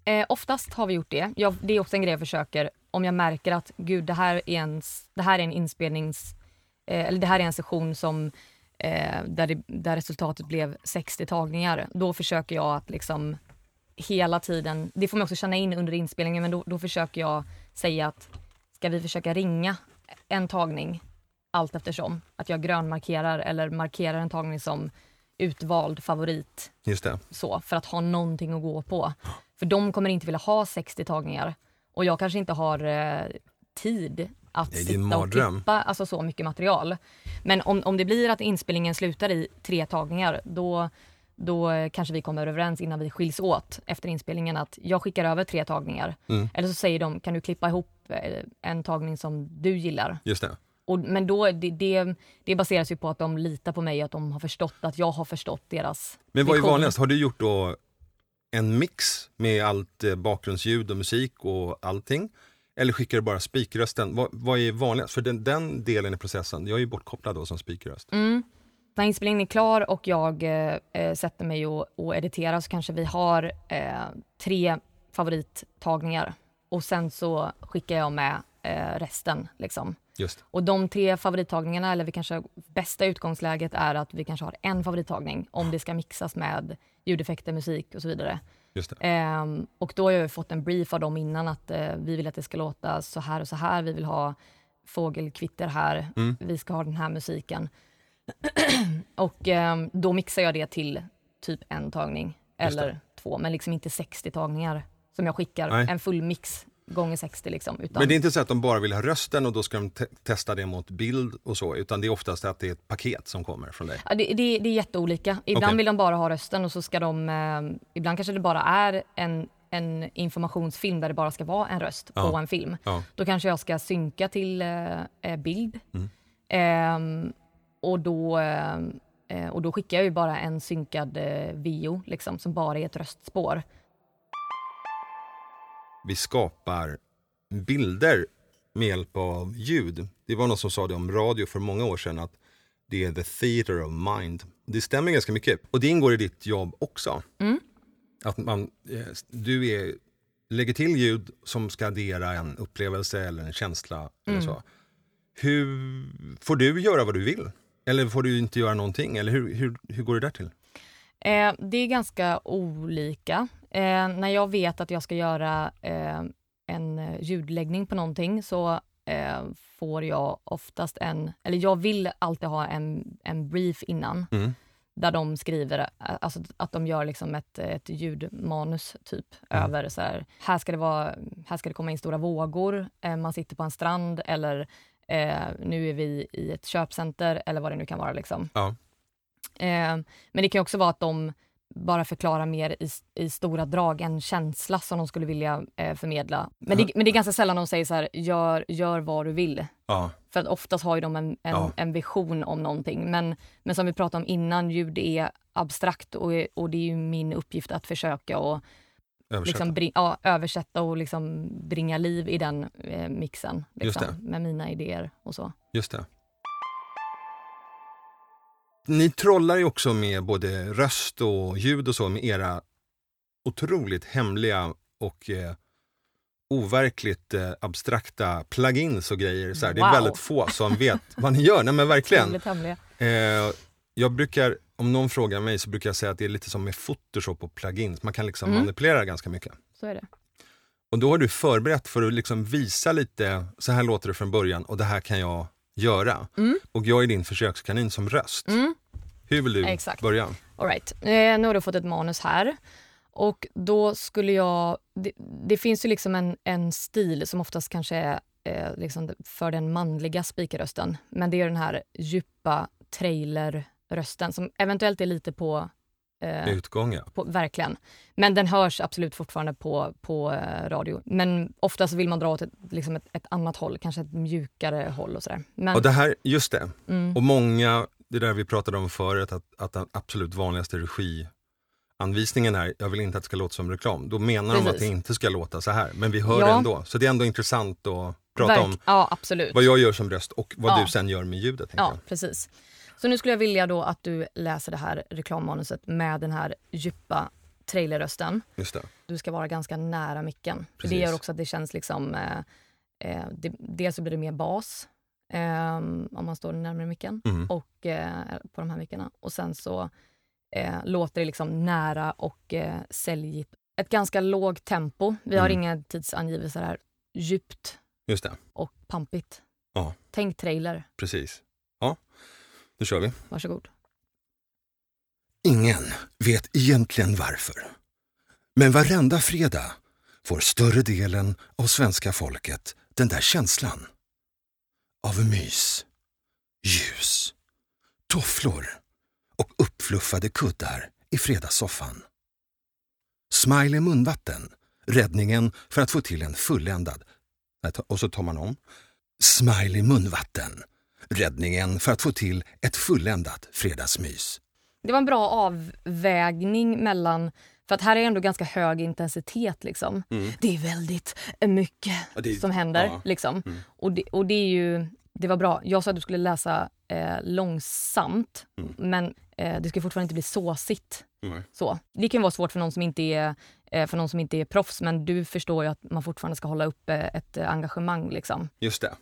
Eh, oftast har vi gjort det. Jag, det är också en grej jag försöker, om jag märker att gud det här är en, det här är en inspelnings, eh, eller det här är en session som eh, där, det, där resultatet blev 60 tagningar. Då försöker jag att liksom hela tiden, det får man också känna in under inspelningen, men då, då försöker jag säga att ska vi försöka ringa en tagning allt eftersom. Att jag grönmarkerar eller markerar en tagning som utvald favorit Just det. så, för att ha någonting att gå på. För de kommer inte vilja ha 60 tagningar och jag kanske inte har eh, tid att sitta och klippa alltså, så mycket material. Men om, om det blir att inspelningen slutar i tre tagningar då, då kanske vi kommer överens innan vi skiljs åt efter inspelningen att jag skickar över tre tagningar. Mm. Eller så säger de, kan du klippa ihop eh, en tagning som du gillar? Just det. Och, men då, det, det, det baseras ju på att de litar på mig att de har förstått att jag har förstått deras Men vad är vanligast? Har du gjort då en mix med allt eh, bakgrundsljud och musik och allting? Eller skickar du bara spikrösten? Vad, vad är vanligast? För den, den delen i processen, jag är ju bortkopplad då som spikröst. Mm. När inspelningen är klar och jag eh, eh, sätter mig och, och editerar så kanske vi har eh, tre favorittagningar och sen så skickar jag med eh, resten. Liksom. Just Och de tre favorittagningarna, eller vi kanske bästa utgångsläget är att vi kanske har en favorittagning om det ska mixas med ljudeffekter, musik och så vidare. Ehm, och då har jag fått en brief av dem innan att eh, vi vill att det ska låta så här och så här. Vi vill ha fågelkvitter här. Mm. Vi ska ha den här musiken. [clears throat] och ehm, då mixar jag det till typ en tagning eller två, men liksom inte 60 tagningar som jag skickar. Nej. En full mix gånger 60 liksom. Utan, Men det är inte så att de bara vill ha rösten och då ska de te- testa det mot bild och så, utan det är oftast att det är ett paket som kommer från dig. Ja, det, det, det är jätteolika. Ibland Okej. vill de bara ha rösten och så ska de... Eh, ibland kanske det bara är en, en informationsfilm där det bara ska vara en röst Ja. på en film. Ja. Då kanske jag ska synka till eh, eh, bild. Mm. Ehm, och, då, eh, eh, och då skickar jag ju bara en synkad eh, video liksom, som bara är ett röstspår. Vi skapar bilder med hjälp av ljud. Det var någon som sa det om radio för många år sedan att det är the theater of mind. Det stämmer ganska mycket. Och det ingår i ditt jobb också. Mm. Att man, eh, du är, lägger till ljud som ska addera en upplevelse eller en känsla. Eller Mm. så. Hur Får du göra vad du vill? Eller får du inte göra någonting? Eller hur, hur, hur går det där till? Eh, det är ganska olika. Eh, när jag vet att jag ska göra eh, en eh, ljudläggning på någonting så eh, får jag oftast en, eller jag vill alltid ha en, en brief innan Mm. där de skriver, eh, alltså att de gör liksom ett, ett ljudmanus typ Mm. över så här, här ska det vara, här ska det komma in stora vågor, eh, man sitter på en strand eller nu är vi i ett köpcenter eller vad det nu kan vara liksom. Ja. Men det kan också vara att de bara förklarar mer i, i stora drag en känsla som de skulle vilja eh, förmedla. Men det, men det är ganska sällan de säger så här, gör, gör vad du vill. Ja. För att oftast har ju de en, en, Ja. en vision om någonting. Men, men som vi pratade om innan, ljud är abstrakt och, och det är ju min uppgift att försöka och Översätta. liksom bring, ja, översätta och liksom bringa liv i den eh, mixen. Liksom, med mina idéer och så. Just det. Ni trollar ju också med både röst och ljud och så med era otroligt hemliga och eh, overkligt eh, abstrakta plugins och grejer. Så här. Det är Wow. väldigt få som vet vad ni gör. Nej men verkligen. Eh, jag brukar, om någon frågar mig så brukar jag säga att det är lite som med Photoshop och plugins. Man kan liksom Mm. manipulera ganska mycket. Så är det. Och då har du förberett för att liksom visa lite, så här låter det från början och det här kan jag göra. Mm. Och jag är din försökskanin som röst. Mm. Hur vill du Exakt. börja? All right. eh, nu har du fått ett manus här. Och då skulle jag... Det, det finns ju liksom en, en stil som oftast kanske är eh, liksom för den manliga speakerrösten. Men det är den här djupa trailerrösten som eventuellt är lite på... Eh, Utgång ja. på verkligen. Men den hörs absolut fortfarande på, på eh, radio. Men oftast vill man dra åt ett, liksom ett, ett annat håll, kanske ett mjukare håll och sådär. Men, Och det här, just det. mm, Och många, det där vi pratade om förut, att, att den absolut vanligaste regianvisningen är, jag vill inte att det ska låta som reklam. Då menar de att Precis. det inte ska låta så här. Men vi hör Ja. det ändå. Så det är ändå intressant att prata verk- om Ja, absolut. vad jag gör som röst och vad Ja. du sen gör med ljudet. Ja, jag. precis. Så nu skulle jag vilja då att du läser det här reklammanuset med den här djupa trailerrösten. Just det. Du ska vara ganska nära micken. Precis. det gör också att det känns liksom... Eh, eh, det, dels så blir det mer bas eh, om man står närmare micken Mm. och eh, på de här mickarna. Och sen så eh, låter det liksom nära och eh, säljigt. Ett ganska lågt tempo. Vi har Mm. inga tidsangivelser här. Djupt Just det, och pampigt. Ja. Tänk trailer. precis. Nu kör vi. Varsågod. Ingen vet egentligen varför. Men varenda fredag får större delen av svenska folket den där känslan. Av mys, ljus, tofflor och uppfluffade kuddar i fredagssoffan. Smiley munvatten, räddningen för att få till en fulländad... Och så tar man om. Smiley munvatten, räddningen för att få till ett fulländat fredagsmys. Det var en bra avvägning mellan för att här är ändå ganska hög intensitet. Liksom. Mm. Det är väldigt mycket Ja, det som händer. ja. Liksom. Mm. Och, det, och det är ju... Det var bra. Jag sa att du skulle läsa eh, långsamt, Mm. men eh, det ska fortfarande inte bli såsigt. Nej. Så. Det kan vara svårt för någon, som inte är, eh, för någon som inte är proffs, men du förstår ju att man fortfarande ska hålla uppe ett eh, engagemang. Liksom. Just det.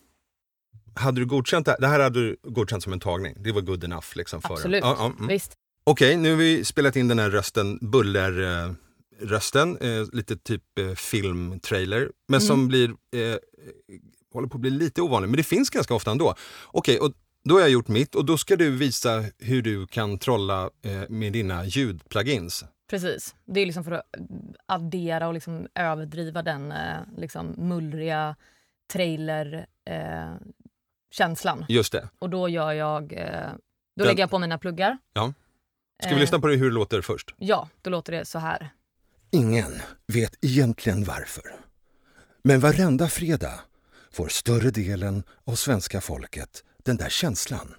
Hade du godkänt det? Det här hade du godkänt som en tagning. Det var good enough. Liksom, för Absolut. Ja, ja, mm. Visst. Okej, nu har vi spelat in den här rösten, buller-rösten, eh, lite typ eh, filmtrailer, men Mm. som blir, eh, håller på att bli lite ovanlig, men det finns ganska ofta ändå. Okej, och då har jag gjort mitt och då ska du visa hur du kan trolla eh, med dina ljudplugins. Precis. Det är liksom för att addera och liksom överdriva den eh, liksom mullriga trailer-känslan. Just det. och då gör jag... Eh, då Den- lägger jag på mina pluggar. Ja. Ska vi Eh, lyssna på det, hur det låter först? Ja, då låter det så här. Ingen vet egentligen varför. Men varenda fredag får större delen av svenska folket den där känslan.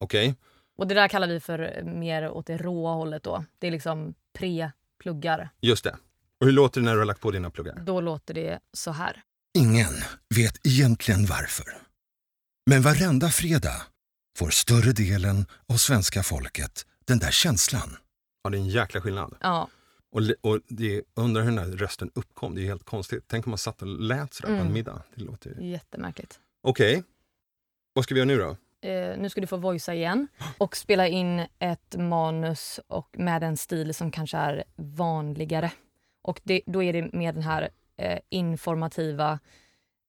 Okej, Och det där kallar vi för eh, mer åt det råa hållet då. Det är liksom pre-pluggar. just det. Och hur låter det när du har lagt på dina pluggar? Då låter det så här. Ingen vet egentligen varför. Men varenda fredag får större delen av svenska folket den där känslan. Ja, det är en jäkla skillnad. Ja, Och, och det, undrar hur den här rösten uppkom. Det är helt konstigt. Tänk om man satt och lät sådär på Mm. en middag. Det låter ju... jättemärkligt. Okej. Vad ska vi göra nu då? Eh, nu ska du få voicea igen och spela in ett manus och med en stil som kanske är vanligare. Och det, då är det med den här eh, informativa,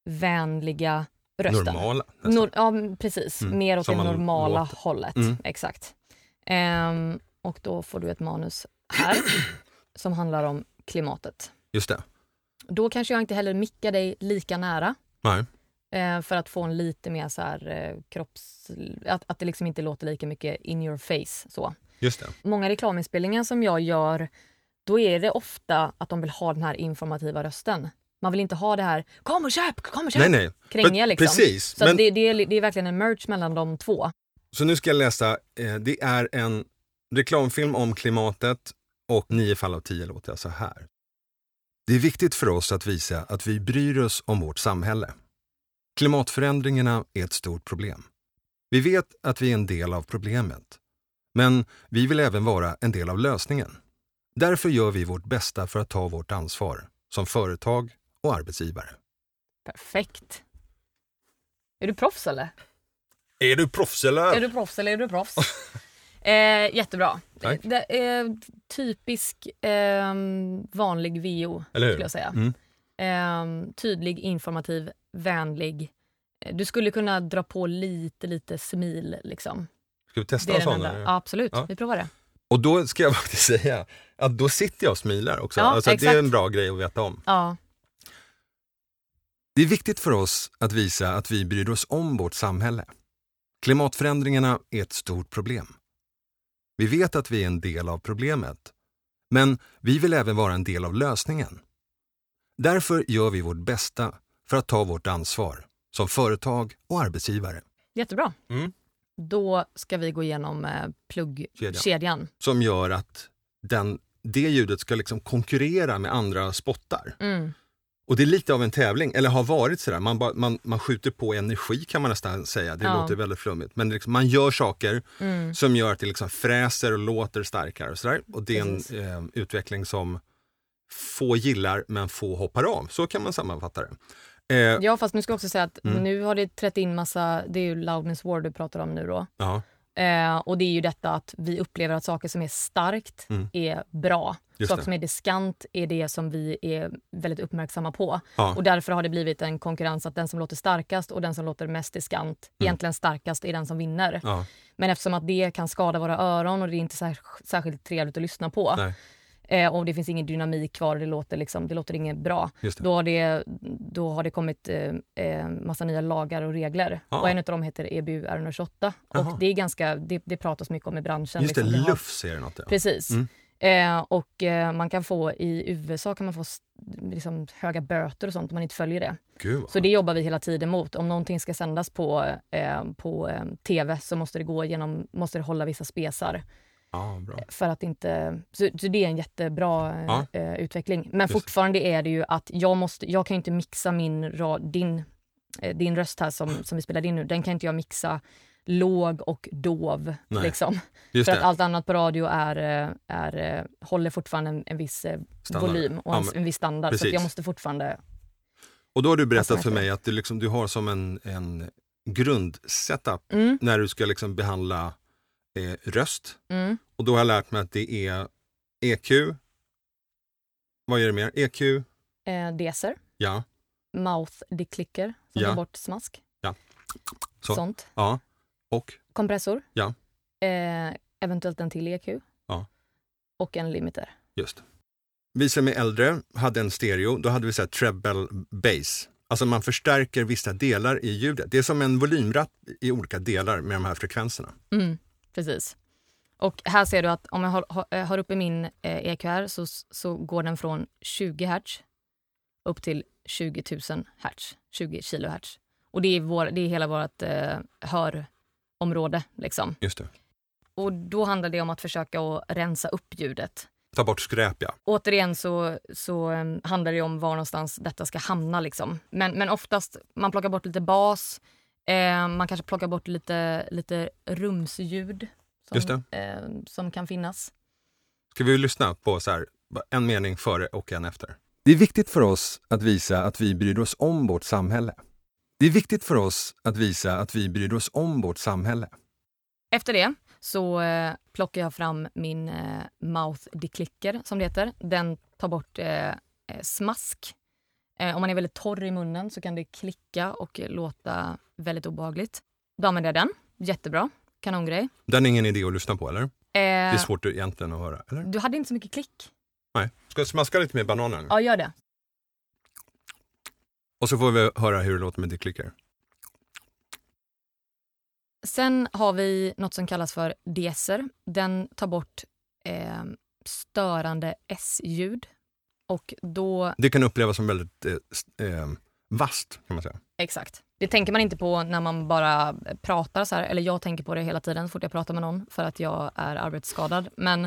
vänliga rösten. Normala? Nor- ja, precis. Mm, Mer åt som det normala låter. hållet. Mm. Exakt. Ehm, och då får du ett manus här [clears throat] som handlar om klimatet. Just det. Då kanske jag inte heller mickar dig lika nära Nej. eh, för att få en lite mer så här eh, kropps... Att, att det liksom inte låter lika mycket in your face. Så. Just det. Många reklaminspelningar som jag gör, då är det ofta att de vill ha den här informativa rösten. Man vill inte ha det här “kom och köp, kom och köp” Nej, nej. krängiga För- liksom. Precis. Så Men, det, det, är, det är verkligen en merge mellan de två. Så nu ska jag läsa. Eh, det är en reklamfilm om klimatet och nio fall av tio låter jag så här. Det är viktigt för oss att visa att vi bryr oss om vårt samhälle. Klimatförändringarna är ett stort problem. Vi vet att vi är en del av problemet. Men vi vill även vara en del av lösningen. Därför gör vi vårt bästa för att ta vårt ansvar som företag och arbetsgivare. Perfekt. Är du proffs eller? Är du proffs eller? Är du proffs eller är du proffs? [laughs] eh, jättebra. Tack. Det är typisk eh, vanlig VO Eller hur? skulle jag säga. Mm. Eh, tydlig, informativ, vänlig. Eh, Du skulle kunna dra på lite, lite smil liksom. Ska vi testa en sån? Ja, absolut, Ja. vi provar det. Och då ska jag [laughs] faktiskt säga att då sitter jag och smilar också. Ja, alltså det är en bra grej att veta om. Ja, Det är viktigt för oss att visa att vi bryr oss om vårt samhälle. Klimatförändringarna är ett stort problem. Vi vet att vi är en del av problemet. Men vi vill även vara en del av lösningen. Därför gör vi vårt bästa för att ta vårt ansvar som företag och arbetsgivare. jättebra. Mm. Då ska vi gå igenom eh, Kedjan. pluggkedjan. Som gör att den, det ljudet ska liksom konkurrera med andra spottar. Mm. Och det är lite av en tävling, eller har varit sådär. Man, man, man skjuter på energi kan man nästan säga. Det Ja. låter väldigt flummigt. Men liksom, man gör saker Mm. som gör att det liksom fräser och låter starkare. Och, sådär. och det är en eh, utveckling som få gillar men få hoppar av. Så kan man sammanfatta det. Eh, Ja, fast nu ska jag också säga att Mm. nu har det trätt in massa, det är ju loudness war du pratar om nu då. ja. Eh, och det är ju detta att vi upplever att saker som är starkt Mm. är bra. Just saker det. som är diskant är det som vi är väldigt uppmärksamma på. Ja. Och därför har det blivit en konkurrens att den som låter starkast och den som låter mest diskant, Mm. egentligen starkast, är den som vinner. Ja. Men eftersom att det kan skada våra öron och det är inte sär- särskilt trevligt att lyssna på Nej, eh, och det finns ingen dynamik kvar, det låter, liksom, det låter inget bra. det. Då har det, då har det kommit eh, eh, massa nya lagar och regler. Ja. Och en av dem heter EBU R128. Jaha. Och det, är ganska, det, det pratas mycket om i branschen. Just det, liksom. Lufs är det något. Ja. Precis. Mm. Eh, och eh, man kan få i USA kan man få liksom, höga böter och sånt om man inte följer det. Gud, Så det jobbar vi hela tiden mot. Om någonting ska sändas på, eh, på eh, tv så måste det gå igenom, måste det hålla vissa spesar. Ja, bra. För att inte, så, så det är en jättebra eh, Ja. eh, utveckling. Men Just. fortfarande är det ju att jag, måste, jag kan inte mixa min, ra- din, eh, din röst här som, som vi spelade in nu. Den kan inte jag mixa låg och dov. Nej. Liksom. Just För att allt annat på radio är, eh, är, eh, håller fortfortfarande en, en viss eh, Standard. volym och Ja, en, men- en viss standard. Så precis. att jag måste fortfarande... Och då har du berättat för mig att du, liksom, du har som en, en grundsetup Mm, när du ska liksom behandla eh, röst. mm, Och då har jag lärt mig att det är EQ. Vad är det mer? EQ, eh, deser, ja, mouth declicker som Ja. tar bort smask. Så. Sånt. ja. Och Kompressor. Ja. Eh, eventuellt en till EQ. Ja. Och en limiter. just. Vi som är äldre hade en stereo, då hade vi så här treble bass. Alltså man förstärker vissa delar i ljudet. Det är som en volymratt i olika delar med de här frekvenserna. Mm, precis. Och här ser du att om jag har, har, har uppe min eh, EQR så, så går den från 20 hertz upp till 20 000 hertz, 20 kilohertz. Och det är, vår, det är hela vårt eh, hörområde. Liksom. Just det. Och då handlar det om att försöka att rensa upp ljudet. Ta bort skräp, ja. Återigen så, så um, handlar det om var någonstans detta ska hamna. Liksom. Men, men oftast, man plockar bort lite bas, eh, man kanske plockar bort lite, lite rumsljud Just som, eh, som kan finnas. Ska vi lyssna på så här, en mening före och en efter? Det är viktigt för oss att visa att vi bryr oss om vårt samhälle. Det är viktigt för oss att visa att vi bryr oss om vårt samhälle. Efter det så eh, plockar jag fram min eh, mouth declicker, som det heter. Den tar bort eh, eh, smask. Eh, om man är väldigt torr i munnen så kan det klicka och eh, låta väldigt obehagligt. Då använder jag den. Jättebra. Kanongrej. Den är ingen idé att lyssna på, eller? Det är Eh, svårt egentligen att höra, eller? du hade inte så mycket klick. Nej. Ska jag smaska lite med bananen? Ja, gör det. Och så får vi höra hur det låter med dicklicker. Sen har vi något som kallas för deser. Den tar bort eh, störande S-ljud. Och då Det kan upplevas som väldigt eh, eh, vasst, kan man säga. Exakt. Det tänker man inte på när man bara pratar så här. Eller jag tänker på det hela tiden så fort jag pratar med någon för att jag är arbetsskadad. Men,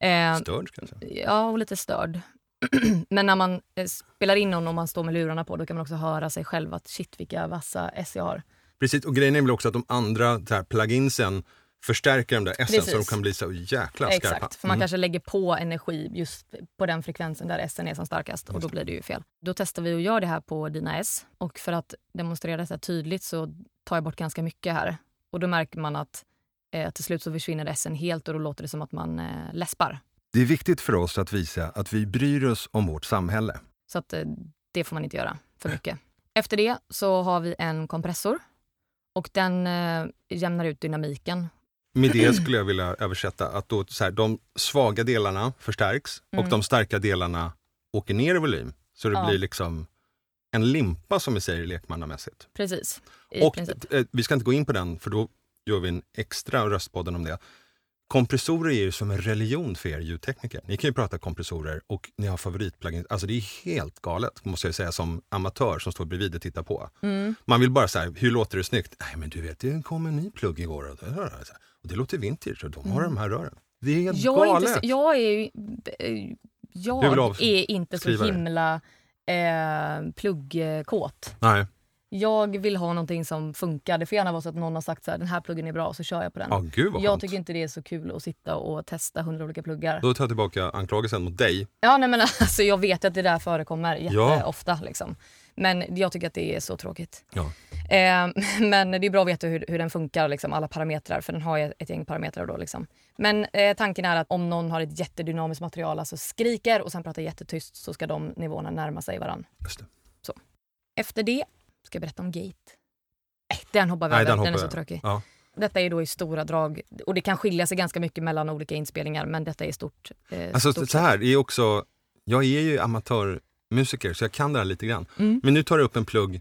eh, Störd, säga. ja, och lite störd. [clears throat] Men när man eh, spelar in någon och man står med lurarna på då kan man också höra sig själv att shit vilka vassa S jag har. Precis, och grejen är väl också att de andra pluginsen förstärker de där S så de kan bli så jäkla skarpa. Exakt, för man Mm. kanske lägger på energi just på den frekvensen där S är som starkast och då blir det ju fel. Då testar vi att göra det här på dina S och för att demonstrera detta tydligt så tar jag bort ganska mycket här. Och då märker man att eh, till slut så försvinner S helt och då låter det som att man eh, läspar. Det är viktigt för oss att visa att vi bryr oss om vårt samhälle. Så att eh, det får man inte göra för mycket. Efter det så har vi en kompressor och den eh, jämnar ut dynamiken. Med det skulle jag vilja översätta att då, så här, de svaga delarna förstärks och Mm. de starka delarna åker ner i volym. Så det Ja. blir liksom en limpa som vi säger lekmannamässigt. Precis. Och eh, vi ska inte gå in på den för då gör vi en extra röstpodden om det. Kompressorer är ju som en religion för er ljudtekniker. Ni kan ju prata kompressorer och ni har favoritplugins. Alltså det är helt galet måste jag säga som amatör som står bredvid och tittar på. Mm. Man vill bara säga, hur låter det snyggt? Nej men du vet, det kom en ny plugg igår och det, och det låter vintage och de har de här rören. Det är helt Mm. Jag är, galet. inte så, jag är, eh, jag är inte så himla eh, pluggkåt. Nej, Jag vill ha någonting som funkar. Det får gärna vara så att någon har sagt så här, den här pluggen är bra, så kör jag på den. ja gud vad jag tycker inte det är så kul att sitta och testa hundra olika pluggar. Då tar jag tillbaka anklagelsen mot dig. Ja, nej, men [laughs] alltså, jag vet att det där förekommer Ja. jätteofta. Liksom. Men jag tycker att det är så tråkigt. Ja. Eh, [laughs] men det är bra att veta hur, hur den funkar, liksom, alla parametrar, för den har ju ett gäng parametrar. Då, liksom. Men eh, tanken är att om någon har ett jättedynamiskt material, alltså skriker och sen pratar jättetyst, så ska de nivåerna närma sig varandra. Det. Efter det ska jag berätta om Gate. Äh, den hoppar vi över, den den, är så tråkig. Ja. Detta är då i stora drag, och det kan skilja sig ganska mycket mellan olika inspelningar, men detta är stort. Eh, Alltså stort så här, det är också, jag är ju amatörmusiker så jag kan det här lite grann. Mm. Men nu tar du upp en plugg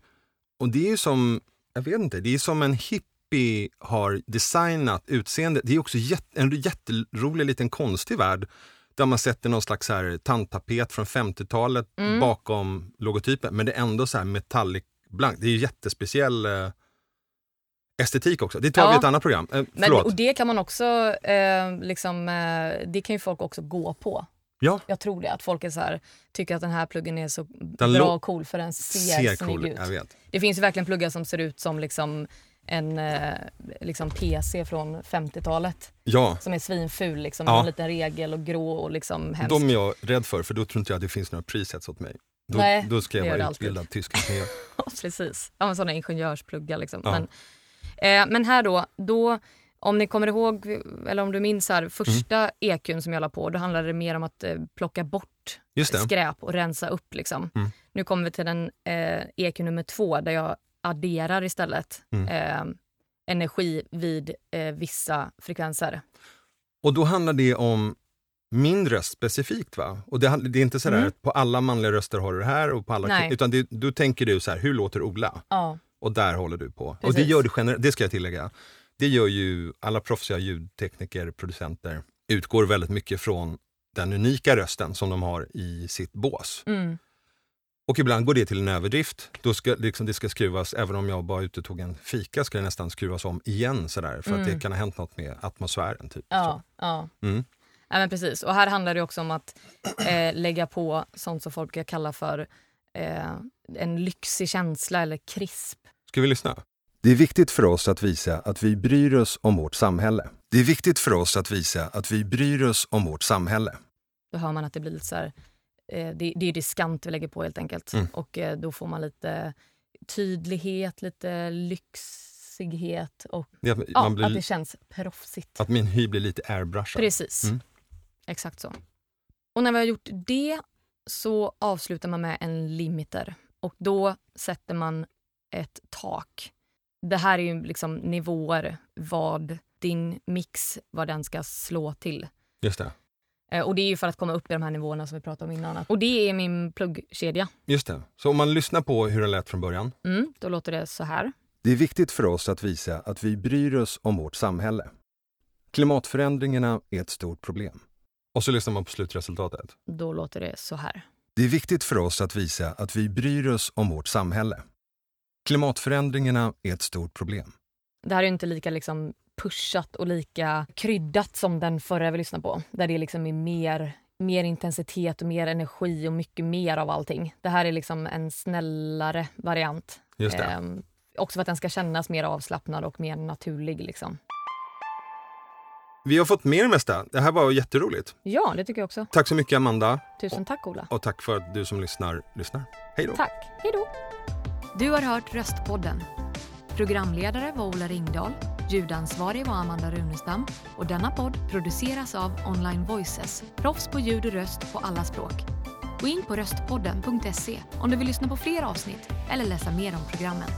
och det är ju som, jag vet inte, det är som en hippie har designat utseende. Det är också jätte, en jätterolig liten konstig värld där man sätter någon slags här tandtapet från 50-talet Mm. bakom logotypen. Men det är ändå så här metallic blankt. Det är ju jättespeciell eh, estetik också. Det tar vi Ja. i ett annat program. Eh, Men, och det kan man också, eh, liksom, eh, det kan ju folk också gå på. Ja, Jag tror det, att folk är så här, tycker att den här pluggen är så Den bra och cool för den ser, ser snygg cool ut. Jag vet. Det finns ju verkligen pluggar som ser ut som liksom en eh, liksom PC från 50-talet Ja, som är svinful liksom, Ja. med en liten regel och grå och liksom hemsk. de är jag rädd för, för då tror inte jag att det finns några presets åt mig. Då, Nej, då ska jag vara utbildad tysk ingenjör. [laughs] Ja, precis. Ja, men sådana ingenjörspluggar. Liksom. Ja. Men, eh, men här då, då, om ni kommer ihåg, eller om du minns här, första Mm. EQn som jag la på, då handlade det mer om att eh, plocka bort skräp och rensa upp. Liksom. Mm. Nu kommer vi till den eh, EQ nummer två där jag adderar istället Mm. eh, energi vid eh, vissa frekvenser. Och då handlar det om min röst specifikt va? Och det, det är inte sådär Mm. att på alla manliga röster har du det här och på alla Nej. utan det, då tänker du så här, hur låter Ola? Ja, Och där håller du på. Och det Precis. gör du generellt, det ska jag tillägga. Det gör ju alla proffsiga ljudtekniker, producenter, utgår väldigt mycket från den unika rösten som de har i sitt bås. mm. Och ibland går det till en överdrift. Då ska liksom, det ska skruvas, även om jag bara ute tog en fika, ska det nästan skruvas om igen sådär. För att Mm. det kan ha hänt något med atmosfären. Typ. ja, ja. Mm. Ja, men precis. Och här handlar det också om att eh, lägga på sånt som folk brukar kalla för eh, en lyxig känsla eller krisp. Ska vi lyssna? Det är viktigt för oss att visa att vi bryr oss om vårt samhälle. Det är viktigt för oss att visa att vi bryr oss om vårt samhälle. Då hör man att det blir lite så här, eh, det, det är diskant vi lägger på helt enkelt. Mm. Och eh, då får man lite tydlighet, lite lyxighet och ja, man blir, att det känns proffsigt. att min hy blir lite airbrushad. Precis. Mm. Exakt så. Och när vi har gjort det så avslutar man med en limiter. Och då sätter man ett tak. Det här är ju liksom nivåer vad din mix, vad den ska slå till. Just det. Eh, Och det är ju för att komma upp i de här nivåerna som vi pratade om innan. Och det är min pluggkedja. Just det. Så om man lyssnar på hur den lät från början. Mm, då låter det så här. Det är viktigt för oss att visa att vi bryr oss om vårt samhälle. Klimatförändringarna är ett stort problem. Och så lyssnar man på slutresultatet. Då låter det så här. Det är viktigt för oss att visa att vi bryr oss om vårt samhälle. Klimatförändringarna är ett stort problem. Det här är inte lika liksom pushat och lika kryddat som den förra vi lyssnade på. Där det liksom är mer, mer intensitet och mer energi och mycket mer av allting. Det här är liksom en snällare variant. Just det. Ehm, också för att den ska kännas mer avslappnad och mer naturlig. Liksom. Vi har fått med det mesta. Det här var jätteroligt. Ja, det tycker jag också. Tack så mycket Amanda. Tusen tack Ola. Och tack för att du som lyssnar, lyssnar. Hej då. Tack. Hej då. Du har hört Röstpodden. Programledare var Ola Ringdahl, ljudansvarig var Amanda Runestam och denna podd produceras av Online Voices, proffs på ljud och röst på alla språk. Gå in på röstpodden.se om du vill lyssna på fler avsnitt eller läsa mer om programmen.